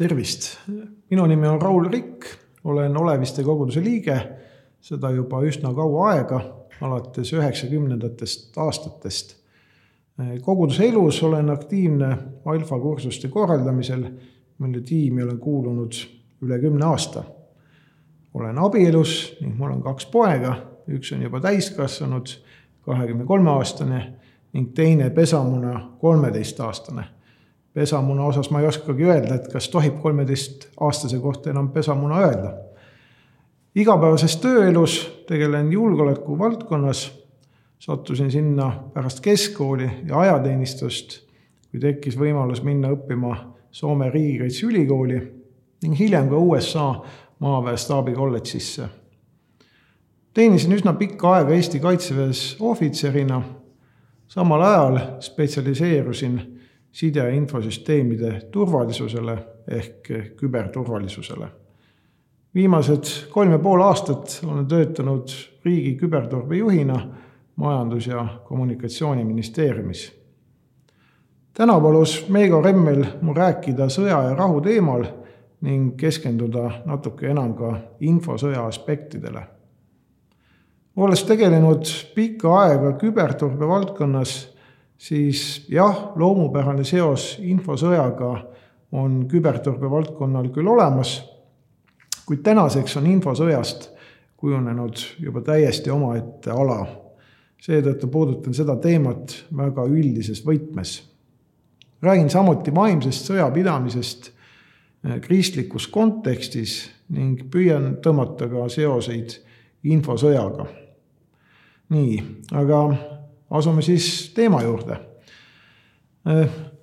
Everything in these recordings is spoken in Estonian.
tervist, minu nimi on Raul Rikk, olen Oleviste koguduse liige, seda juba üsna kaua aega, alates üheksakümnendatest aastatest. koguduse elus olen aktiivne alfa kursuste korraldamisel, mille tiimi olen kuulunud üle kümne aasta. olen abielus ning mul on kaks poega, üks on juba täiskasvanud, kahekümne kolme aastane ning teine pesamuna kolmeteistaastane pesamuna osas ma ei oskagi öelda, et kas tohib kolmeteistaastase kohta enam pesamuna öelda. igapäevases tööelus tegelen julgeoleku valdkonnas, sattusin sinna pärast keskkooli ja ajateenistust, kui tekkis võimalus minna õppima Soome Riigikaitseülikooli ning hiljem ka USA maaväe staabikolledžisse. teenisin üsna pikka aega Eesti Kaitseväes ohvitserina, samal ajal spetsialiseerusin side- ja infosüsteemide turvalisusele ehk küberturvalisusele. viimased kolm ja pool aastat olen töötanud riigi küberturbejuhina Majandus- ja Kommunikatsiooniministeeriumis. täna palus Meigo Remmel mul rääkida sõja ja rahu teemal ning keskenduda natuke enam ka infosõja aspektidele. olles tegelenud pikka aega küberturbe valdkonnas siis jah, loomupärane seos infosõjaga on küberturbe valdkonnal küll olemas, kuid tänaseks on infosõjast kujunenud juba täiesti omaette ala. seetõttu puudutan seda teemat väga üldises võtmes. räägin samuti vaimsest sõjapidamisest eh, kristlikus kontekstis ning püüan tõmmata ka seoseid infosõjaga. nii, aga asume siis teema juurde.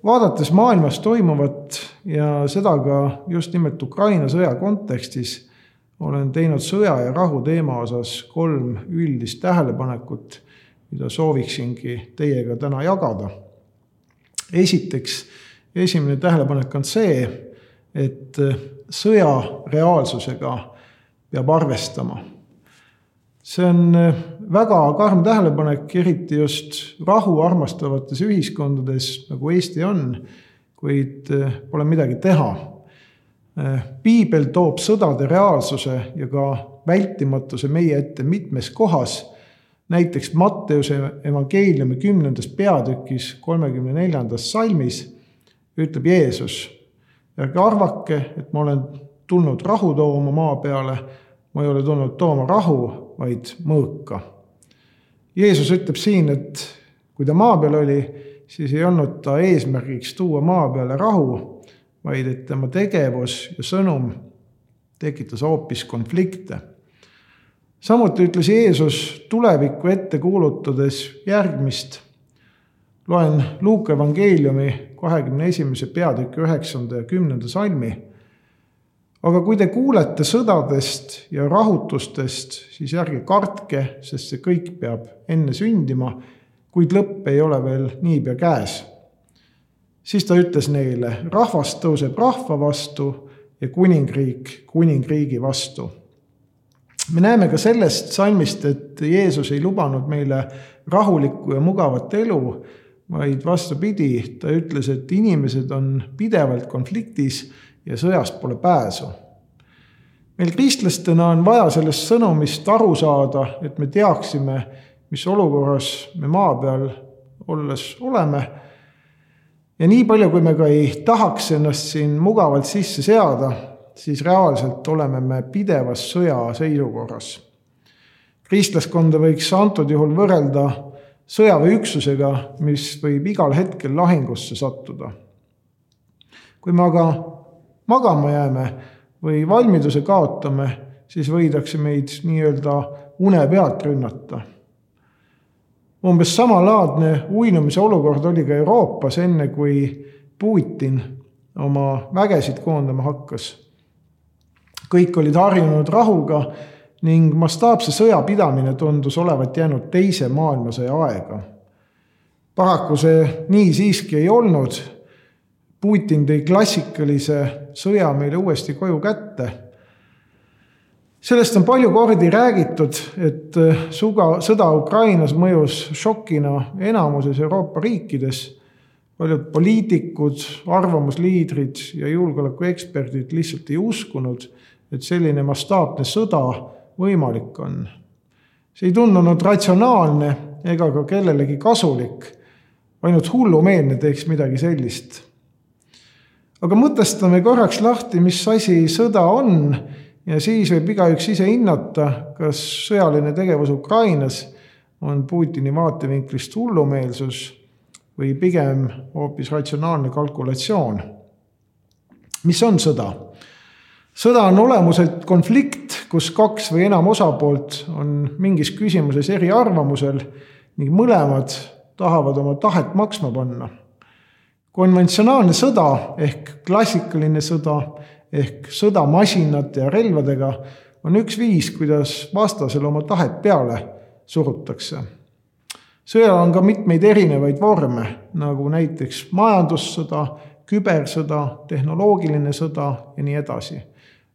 Vaadates maailmas toimuvat ja seda ka just nimelt Ukraina sõja kontekstis, olen teinud sõja ja rahu teema osas kolm üldist tähelepanekut, mida sooviksingi teiega täna jagada. esiteks, esimene tähelepanek on see, et sõja reaalsusega peab arvestama see on väga karm tähelepanek, eriti just rahu armastavates ühiskondades, nagu Eesti on, kuid äh, pole midagi teha. Äh, piibel toob sõdade reaalsuse ja ka vältimatuse meie ette mitmes kohas, näiteks Matteuse evangeeliumi kümnendas peatükis kolmekümne neljandas salmis ütleb Jeesus, ärge arvake, et ma olen tulnud rahu tooma maa peale, ma ei ole tulnud tooma rahu, vaid mõõka. Jeesus ütleb siin, et kui ta maa peal oli, siis ei olnud ta eesmärgiks tuua maa peale rahu, vaid et tema tegevus ja sõnum tekitas hoopis konflikte. samuti ütles Jeesus tulevikku ette kuulutades järgmist. loen Luuka evangeeliumi kahekümne esimese peatüki üheksanda ja kümnenda salmi aga kui te kuulete sõdadest ja rahutustest, siis ärge kartke, sest see kõik peab enne sündima, kuid lõpp ei ole veel niipea käes. siis ta ütles neile, rahvas tõuseb rahva vastu ja kuningriik kuningriigi vastu. me näeme ka sellest salmist, et Jeesus ei lubanud meile rahulikku ja mugavat elu, vaid vastupidi, ta ütles, et inimesed on pidevalt konfliktis ja sõjast pole pääsu. meil kristlastena on vaja sellest sõnumist aru saada, et me teaksime, mis olukorras me maa peal olles oleme. ja nii palju, kui me ka ei tahaks ennast siin mugavalt sisse seada, siis reaalselt oleme me pidevas sõjaseisukorras. kristlaskonda võiks antud juhul võrrelda sõjaväeüksusega, mis võib igal hetkel lahingusse sattuda. kui me aga magama jääme või valmiduse kaotame, siis võidakse meid nii-öelda une pealt rünnata. umbes samalaadne uinumise olukord oli ka Euroopas, enne kui Putin oma vägesid koondama hakkas. kõik olid harjunud rahuga ning mastaapse sõja pidamine tundus olevat jäänud teise maailmasõja aega. paraku see nii siiski ei olnud Putin tõi klassikalise sõja meile uuesti koju kätte. sellest on palju kordi räägitud, et äh, suga, sõda Ukrainas mõjus šokina enamuses Euroopa riikides, paljud poliitikud, arvamusliidrid ja julgeolekueksperdid lihtsalt ei uskunud, et selline mastaapne sõda võimalik on. see ei tundunud ratsionaalne ega ka kellelegi kasulik. ainult hullumeelne teeks midagi sellist. Aga mõtestame korraks lahti, mis asi sõda on ja siis võib igaüks ise hinnata, kas sõjaline tegevus Ukrainas on Putini vaatevinklist hullumeelsus või pigem hoopis ratsionaalne kalkulatsioon. mis on sõda? sõda on olemuselt konflikt, kus kaks või enam osapoolt on mingis küsimuses eriarvamusel ning mõlemad tahavad oma tahet maksma panna. Konventsionaalne sõda ehk klassikaline sõda ehk sõda masinate ja relvadega on üks viis, kuidas vastasele oma tahet peale surutakse. sõjal on ka mitmeid erinevaid vorme, nagu näiteks majandussõda, kübersõda, tehnoloogiline sõda ja nii edasi.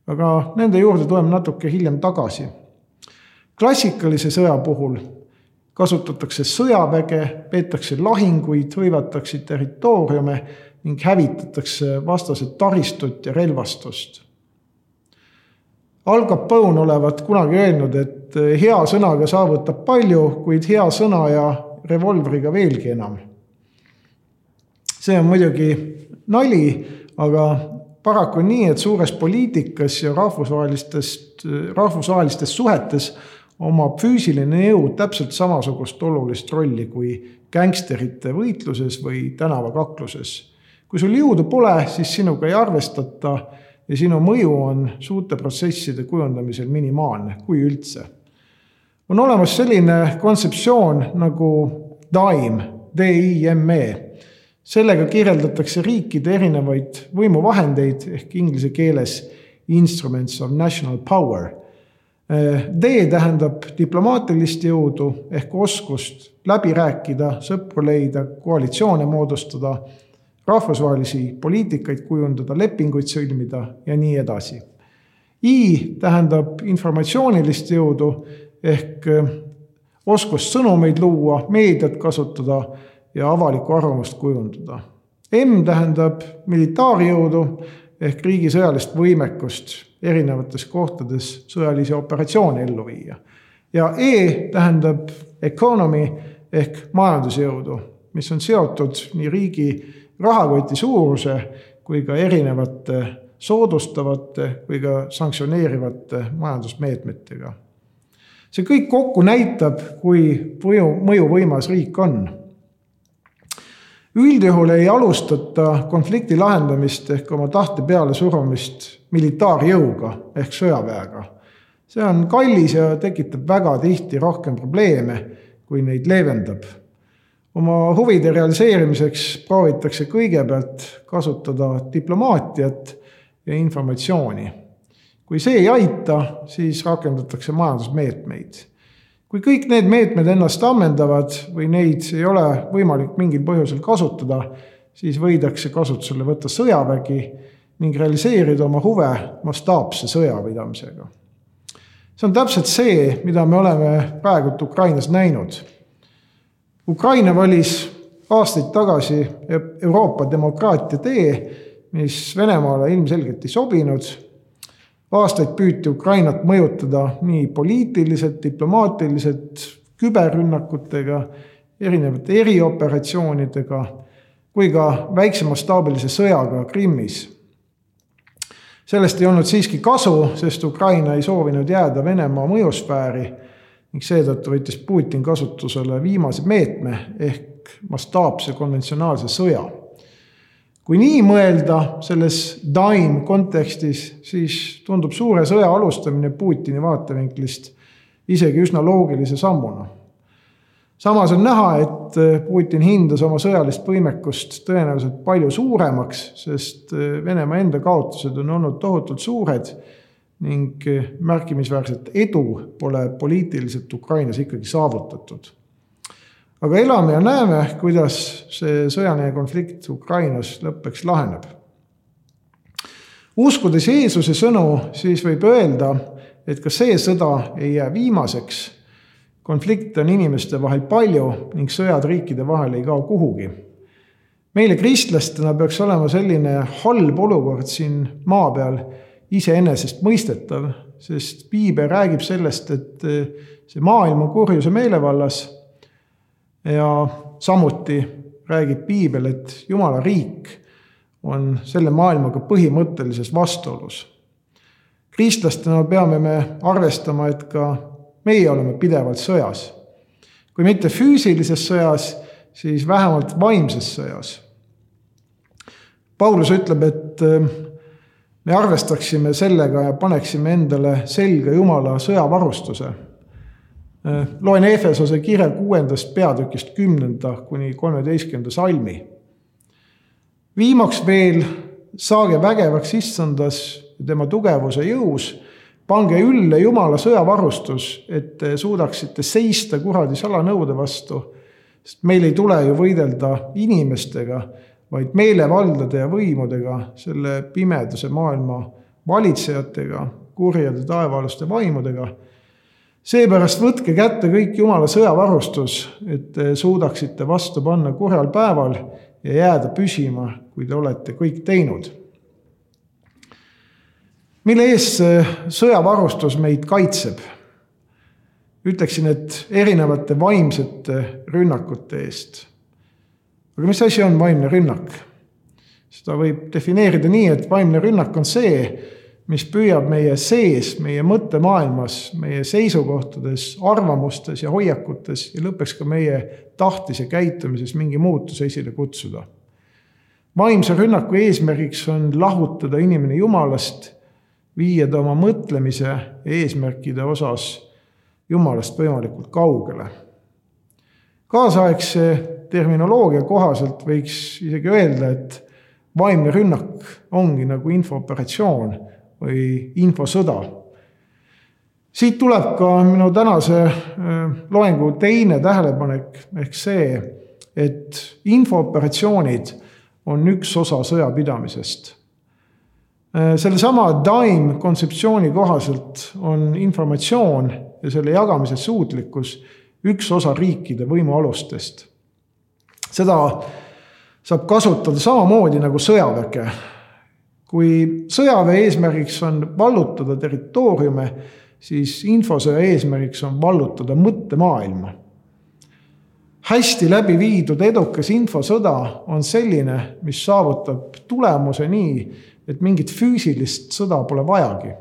aga nende juurde tuleme natuke hiljem tagasi. klassikalise sõja puhul kasutatakse sõjaväge, peetakse lahinguid, hõivatakse territooriume ning hävitatakse vastase taristut ja relvastust. Al Capone olevat kunagi öelnud, et hea sõnaga saavutab palju, kuid hea sõna ja revolvriga veelgi enam. see on muidugi nali, aga paraku nii, et suures poliitikas ja rahvusvahelistest, rahvusvahelistes suhetes omab füüsiline jõud täpselt samasugust olulist rolli kui gängsterite võitluses või tänavakakluses kui sul jõudu pole, siis sinuga ei arvestata ja sinu mõju on suurte protsesside kujundamisel minimaalne, kui üldse. on olemas selline kontseptsioon nagu DIME, D-I-M-E. sellega kirjeldatakse riikide erinevaid võimuvahendeid ehk inglise keeles instruments of national power. D tähendab diplomaatilist jõudu ehk oskust läbi rääkida, sõpru leida, koalitsioone moodustada rahvusvahelisi poliitikaid kujundada, lepinguid sõlmida ja nii edasi. I tähendab informatsioonilist jõudu ehk äh, oskust sõnumeid luua, meediat kasutada ja avalikku arvamust kujundada. M tähendab militaarjõudu ehk riigi sõjalist võimekust erinevates kohtades sõjalisi operatsioone ellu viia. ja E tähendab economy ehk majandusjõudu, mis on seotud nii riigi rahakoti suuruse kui ka erinevate soodustavate või ka sanktsioneerivate majandusmeetmetega. see kõik kokku näitab, kui mõju, mõjuvõimas riik on. Üldjuhul ei alustata konflikti lahendamist ehk oma tahte pealesurumist militaarjõuga ehk sõjaväega. see on kallis ja tekitab väga tihti rohkem probleeme, kui neid leevendab oma huvide realiseerimiseks proovitakse kõigepealt kasutada diplomaatiat ja informatsiooni. kui see ei aita, siis rakendatakse majandusmeetmeid. Kui kõik need meetmed ennast ammendavad või neid ei ole võimalik mingil põhjusel kasutada, siis võidakse kasutusele võtta sõjavägi ning realiseerida oma huve mastaapse sõjapidamisega. see on täpselt see, mida me oleme praegult Ukrainas näinud Ukraina valis aastaid tagasi Euroopa demokraatia tee, mis Venemaale ilmselgelt ei sobinud. Aastaid püüti Ukrainat mõjutada nii poliitiliselt, diplomaatiliselt, küberrünnakutega, erinevate erioperatsioonidega kui ka väiksemastaabilise sõjaga Krimmis. sellest ei olnud siiski kasu, sest Ukraina ei soovinud jääda Venemaa mõjusfääri ning seetõttu võttis Putin kasutusele viimase meetme ehk mastaapse konventsionaalse sõja. Kui nii mõelda selles Dime kontekstis, siis tundub suure sõja alustamine Putini vaatevinklist isegi üsna loogilise sammuna. samas on näha, et Putin hindas oma sõjalist võimekust tõenäoliselt palju suuremaks, sest Venemaa enda kaotused on olnud tohutult suured ning märkimisväärset edu pole poliitiliselt Ukrainas ikkagi saavutatud. Aga elame ja näeme, kuidas see sõjaline konflikt Ukrainas lõppeks laheneb. uskudes Jeesuse sõnu, siis võib öelda, et ka see sõda ei jää viimaseks. konflikte on inimeste vahel palju ning sõjad riikide vahel ei kao kuhugi. meile kristlastena peaks olema selline halb olukord siin maa peal iseenesestmõistetav, sest piibel räägib sellest, et see maailm on kurjuse meelevallas ja samuti räägib piibel, et Jumala riik on selle maailmaga põhimõttelises vastuolus. kristlastena peame me arvestama, et ka meie oleme pidevalt sõjas. kui mitte füüsilises sõjas, siis vähemalt vaimses sõjas. Paulus ütleb, et äh, me arvestaksime sellega ja paneksime endale selga Jumala sõjavarustuse loen Efesose kirja kuuendast peatükist kümnenda kuni kolmeteistkümnenda salmi. viimaks veel saage vägevaks issandas tema tugevuse jõus, pange ülle Jumala sõjavarustus, et te suudaksite seista kuradi salanõude vastu, sest meil ei tule ju võidelda inimestega, vaid meelevaldade ja võimudega, selle pimedase maailma valitsejatega, kurjade taevaaluste vaimudega seepärast võtke kätte kõik Jumala sõjavarustus, et te suudaksite vastu panna kurjal päeval ja jääda püsima, kui te olete kõik teinud. mille eest see sõjavarustus meid kaitseb? ütleksin, et erinevate vaimsete rünnakute eest. aga mis asi on vaimne rünnak? seda võib defineerida nii, et vaimne rünnak on see, mis püüab meie sees, meie mõttemaailmas, meie seisukohtades, arvamustes ja hoiakutes ja lõpuks ka meie tahtes ja käitumises mingi muutuse esile kutsuda. vaimse rünnaku eesmärgiks on lahutada inimene Jumalast, viia ta oma mõtlemise eesmärkide osas Jumalast võimalikult kaugele. kaasaegse terminoloogia kohaselt võiks isegi öelda, et vaimne rünnak ongi nagu infooperatsioon või infosõda. siit tuleb ka minu tänase äh, loengu teine tähelepanek ehk see, et infooperatsioonid on üks osa sõjapidamisest. Äh, sellesama Dime kontseptsiooni kohaselt on informatsioon ja selle jagamise suutlikkus üks osa riikide võimualustest. seda saab kasutada samamoodi nagu sõjaväge kui sõjaväe eesmärgiks on vallutada territooriume, siis infosõja eesmärgiks on vallutada mõttemaailma. hästi läbi viidud edukas infosõda on selline, mis saavutab tulemuse nii, et mingit füüsilist sõda pole vajagi.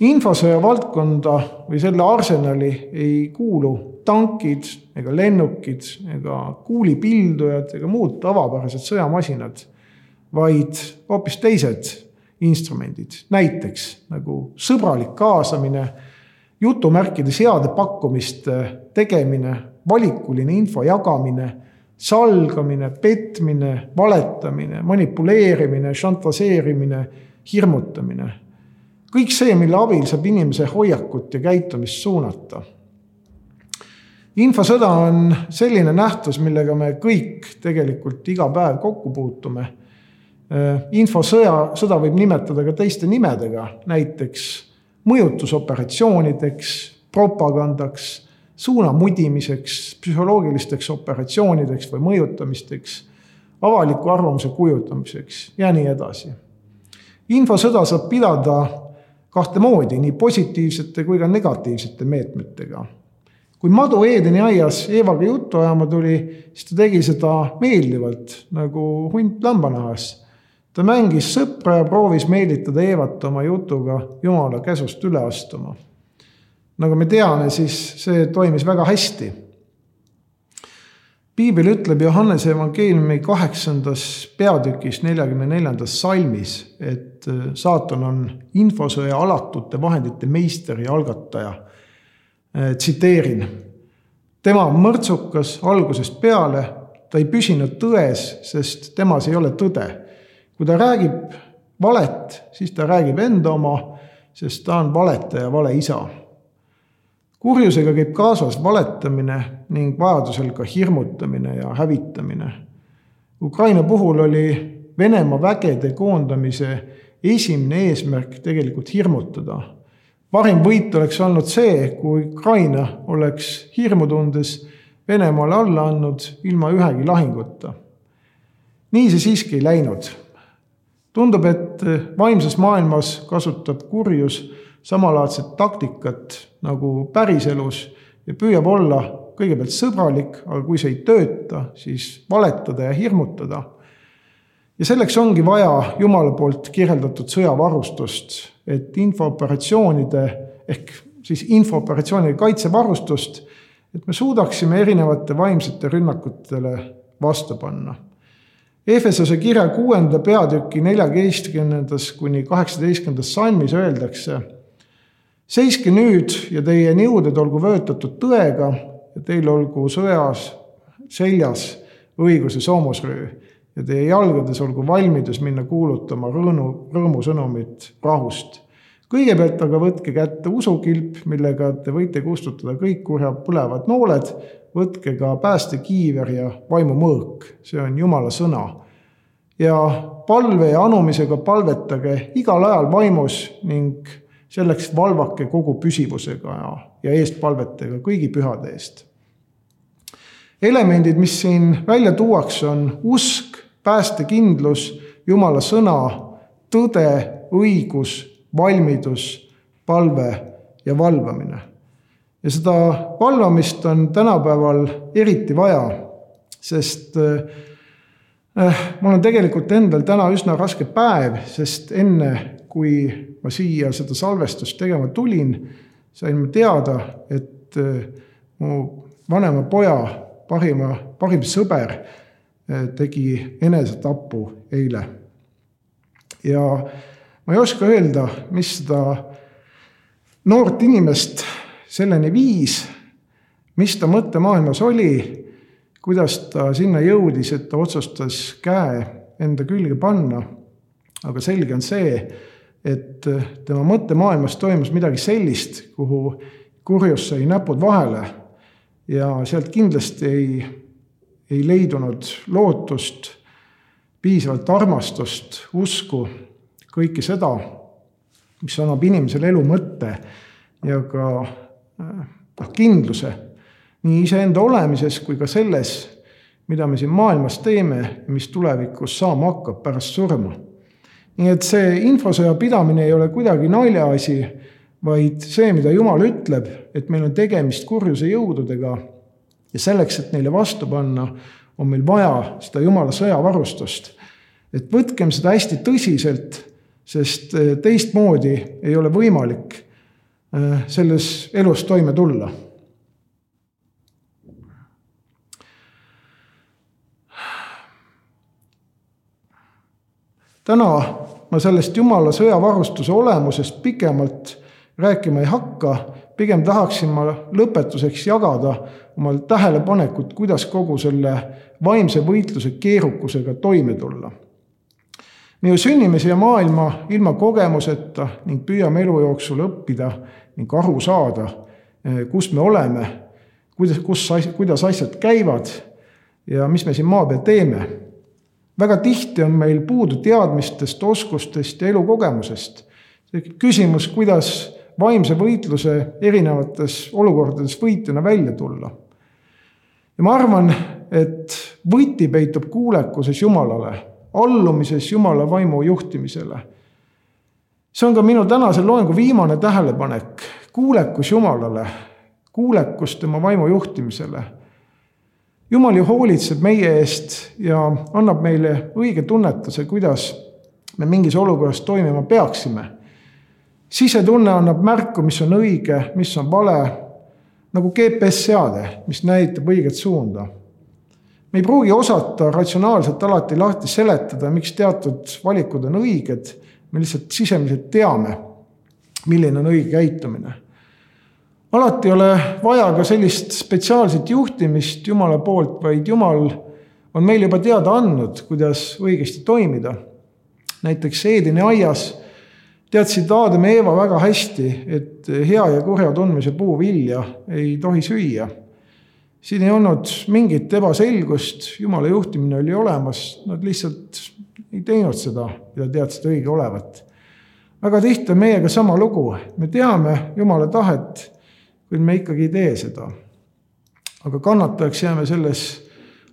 infosõja valdkonda või selle arsenali ei kuulu tankid ega lennukid ega kuulipildujad ega muud tavapärased sõjamasinad vaid hoopis teised instrumendid, näiteks nagu sõbralik kaasamine, jutumärkide seade pakkumiste tegemine, valikuline info jagamine, salgamine, petmine, valetamine, manipuleerimine, šantaseerimine, hirmutamine. kõik see, mille abil saab inimese hoiakut ja käitumist suunata. Infosõda on selline nähtus, millega me kõik tegelikult iga päev kokku puutume infosõja, sõda võib nimetada ka teiste nimedega, näiteks mõjutusoperatsioonideks, propagandaks, suunamudimiseks, psühholoogilisteks operatsioonideks või mõjutamisteks, avaliku arvamuse kujutamiseks ja nii edasi. infosõda saab pidada kahte moodi, nii positiivsete kui ka negatiivsete meetmetega. kui madu Eedeni aias Eevaga juttu ajama tuli, siis ta tegi seda meeldivalt nagu hunt lambanahas ta mängis sõpra ja proovis meelitada Eevat oma jutuga Jumala käsust üle astuma. nagu me teame, siis see toimis väga hästi. piibel ütleb Johannese evangeeliumi kaheksandas peatükis neljakümne neljandas salmis, et äh, saatan on infosõja alatute vahendite meister ja algataja. Äh, tsiteerin, tema on mõrtsukas algusest peale, ta ei püsinud tões, sest temas ei ole tõde kui ta räägib valet, siis ta räägib enda oma, sest ta on valetaja, valeisa. kurjusega käib kaasas valetamine ning vajadusel ka hirmutamine ja hävitamine. Ukraina puhul oli Venemaa vägede koondamise esimene eesmärk tegelikult hirmutada. parim võit oleks olnud see, kui Ukraina oleks hirmu tundes Venemaale alla andnud ilma ühegi lahinguta. nii see siiski ei läinud. Tundub, et vaimses maailmas kasutab kurjus samalaadset taktikat nagu päriselus ja püüab olla kõigepealt sõbralik, aga kui see ei tööta, siis valetada ja hirmutada. ja selleks ongi vaja Jumala poolt kirjeldatud sõjavarustust, et infooperatsioonide ehk siis infooperatsioonide kaitsevarustust, et me suudaksime erinevate vaimsete rünnakutele vastu panna. Efesose kirja kuuenda peatüki neljateistkümnendas kuni kaheksateistkümnendas salmis öeldakse seiske nüüd ja teie niuded olgu vöötatud tõega ja teil olgu sõjas seljas õiguse soomusröö ja teie jalgades olgu valmidus minna kuulutama rõõmu, rõõmusõnumit rahust. kõigepealt aga võtke kätte usukilp, millega te võite kustutada kõik kurja põlevad nooled, võtke ka päästekiiver ja vaimumõõk, see on Jumala sõna. Ja palve ja anumisega palvetage igal ajal vaimus ning selleks valvake kogu püsivusega ja, ja eestpalvetega kõigi pühade eest. elemendid, mis siin välja tuuakse, on usk, päästekindlus, Jumala sõna, tõde, õigus, valmidus, palve ja valvamine. ja seda valvamist on tänapäeval eriti vaja, sest äh, mul on tegelikult endal täna üsna raske päev, sest enne, kui ma siia seda salvestust tegema tulin, sain ma teada, et äh, mu vanema poja parima, parim sõber äh, tegi enesetapu eile. ja ma ei oska öelda, mis seda noort inimest selleni viis, mis ta mõttemaailmas oli, kuidas ta sinna jõudis, et ta otsustas käe enda külge panna. aga selge on see, et tema mõttemaailmas toimus midagi sellist, kuhu kurjus sai näpud vahele ja sealt kindlasti ei, ei leidunud lootust, piisavalt armastust, usku, kõike seda, mis annab inimesele elu mõtte ja ka noh, kindluse nii iseenda olemises kui ka selles, mida me siin maailmas teeme mis tulevikus saama hakkab pärast surma nii et see infosõja pidamine ei ole kuidagi naljaasi, vaid see, mida Jumal ütleb, et meil on tegemist kurjuse jõududega ja selleks, et neile vastu panna, on meil vaja seda Jumala sõjavarustust. et võtkem seda hästi tõsiselt, sest eh, teistmoodi ei ole võimalik eh, selles elus toime tulla täna ma sellest Jumala sõjavarustuse olemusest pikemalt rääkima ei hakka, pigem tahaksin ma lõpetuseks jagada oma tähelepanekut, kuidas kogu selle vaimse võitluse keerukusega toime tulla. me ju sünnime siia maailma ilma kogemuseta ning püüame elu jooksul õppida ning aru saada, eh, kus me oleme, kuidas, kus, kuidas asjad käivad ja mis me siin maa peal teeme väga tihti on meil puudu teadmistest, oskustest ja elukogemusest. küsimus, kuidas vaimse võitluse erinevates olukordades võitjana välja tulla. ja ma arvan, et võti peitub kuulekuses Jumalale, allumises Jumala vaimu juhtimisele. see on ka minu tänase loengu viimane tähelepanek, kuulekus Jumalale, kuulekus tema vaimu juhtimisele jumal ju hoolitseb meie eest ja annab meile õige tunnetuse, kuidas me mingis olukorras toimima peaksime. sisetunne annab märku, mis on õige, mis on vale, nagu GPS-seade, mis näitab õiget suunda. me ei pruugi osata ratsionaalselt alati lahti seletada, miks teatud valikud on õiged, me lihtsalt sisemiselt teame, milline on õige käitumine alati ei ole vaja ka sellist spetsiaalset juhtimist Jumala poolt, vaid Jumal on meile juba teada andnud, kuidas õigesti toimida. näiteks Eedini aias teadsid Aadam ja Eeva väga hästi, et hea ja kurja tundmise puuvilja ei tohi süüa. siin ei olnud mingit ebaselgust, Jumala juhtimine oli olemas, nad lihtsalt ei teinud seda, mida teadsid õige olevat. väga tihti on meiega sama lugu, me teame Jumala tahet kuid me ikkagi ei tee seda. aga kannatajaks jääme selles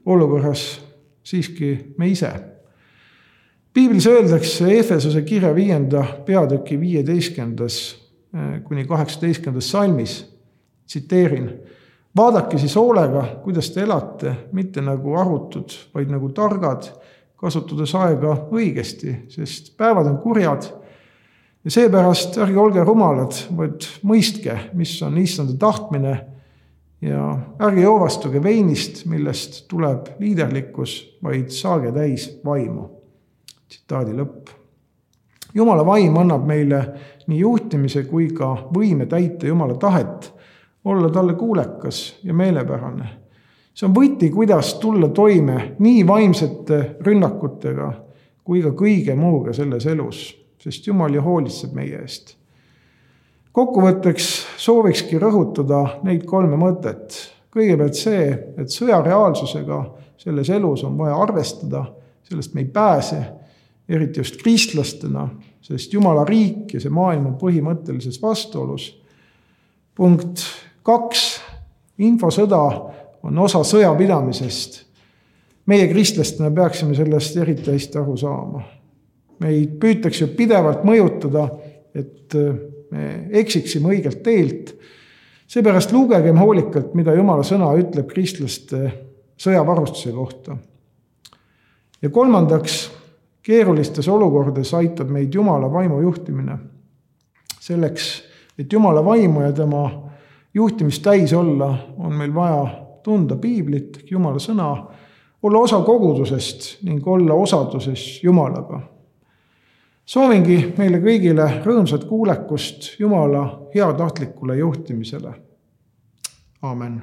olukorras siiski me ise. piiblis öeldakse Efesose kirja viienda peatüki viieteistkümnendas eh, kuni kaheksateistkümnendas salmis, tsiteerin vaadake siis hoolega, kuidas te elate, mitte nagu arvutud, vaid nagu targad, kasutades aega õigesti, sest päevad on kurjad. Ja seepärast ärge olge rumalad, vaid mõistke, mis on issanda tahtmine. ja ärge joovastuge veinist, millest tuleb liiderlikkus, vaid saage täis vaimu. tsitaadi lõpp. jumala vaim annab meile nii juhtimise kui ka võime täita jumala tahet olla talle kuulekas ja meelepärane. see on võti, kuidas tulla toime nii vaimsete rünnakutega kui ka kõige muuga selles elus, sest Jumal ju hoolitseb meie eest. kokkuvõtteks soovikski rõhutada neid kolme mõtet. kõigepealt see, et sõja reaalsusega selles elus on vaja arvestada, sellest me ei pääse, eriti just kristlastena, sest Jumala riik ja see maailm on põhimõttelises vastuolus. punkt kaks, infosõda on osa sõjapidamisest. meie kristlastena peaksime sellest eriti hästi aru saama. Meid püütakse pidevalt mõjutada, et me eksiksime õigelt teelt. seepärast lugegem hoolikalt, mida jumala sõna ütleb kristlaste sõjavarustuse kohta. ja kolmandaks, keerulistes olukordades aitab meid jumala vaimu juhtimine. selleks, et jumala vaimu ja tema juhtimist täis olla, on meil vaja tunda piiblit, Jumala sõna, olla osa kogudusest ning olla osaduses Jumalaga. Soovingi meile kõigile rõõmsat kuulekust Jumala heatahtlikule juhtimisele. amin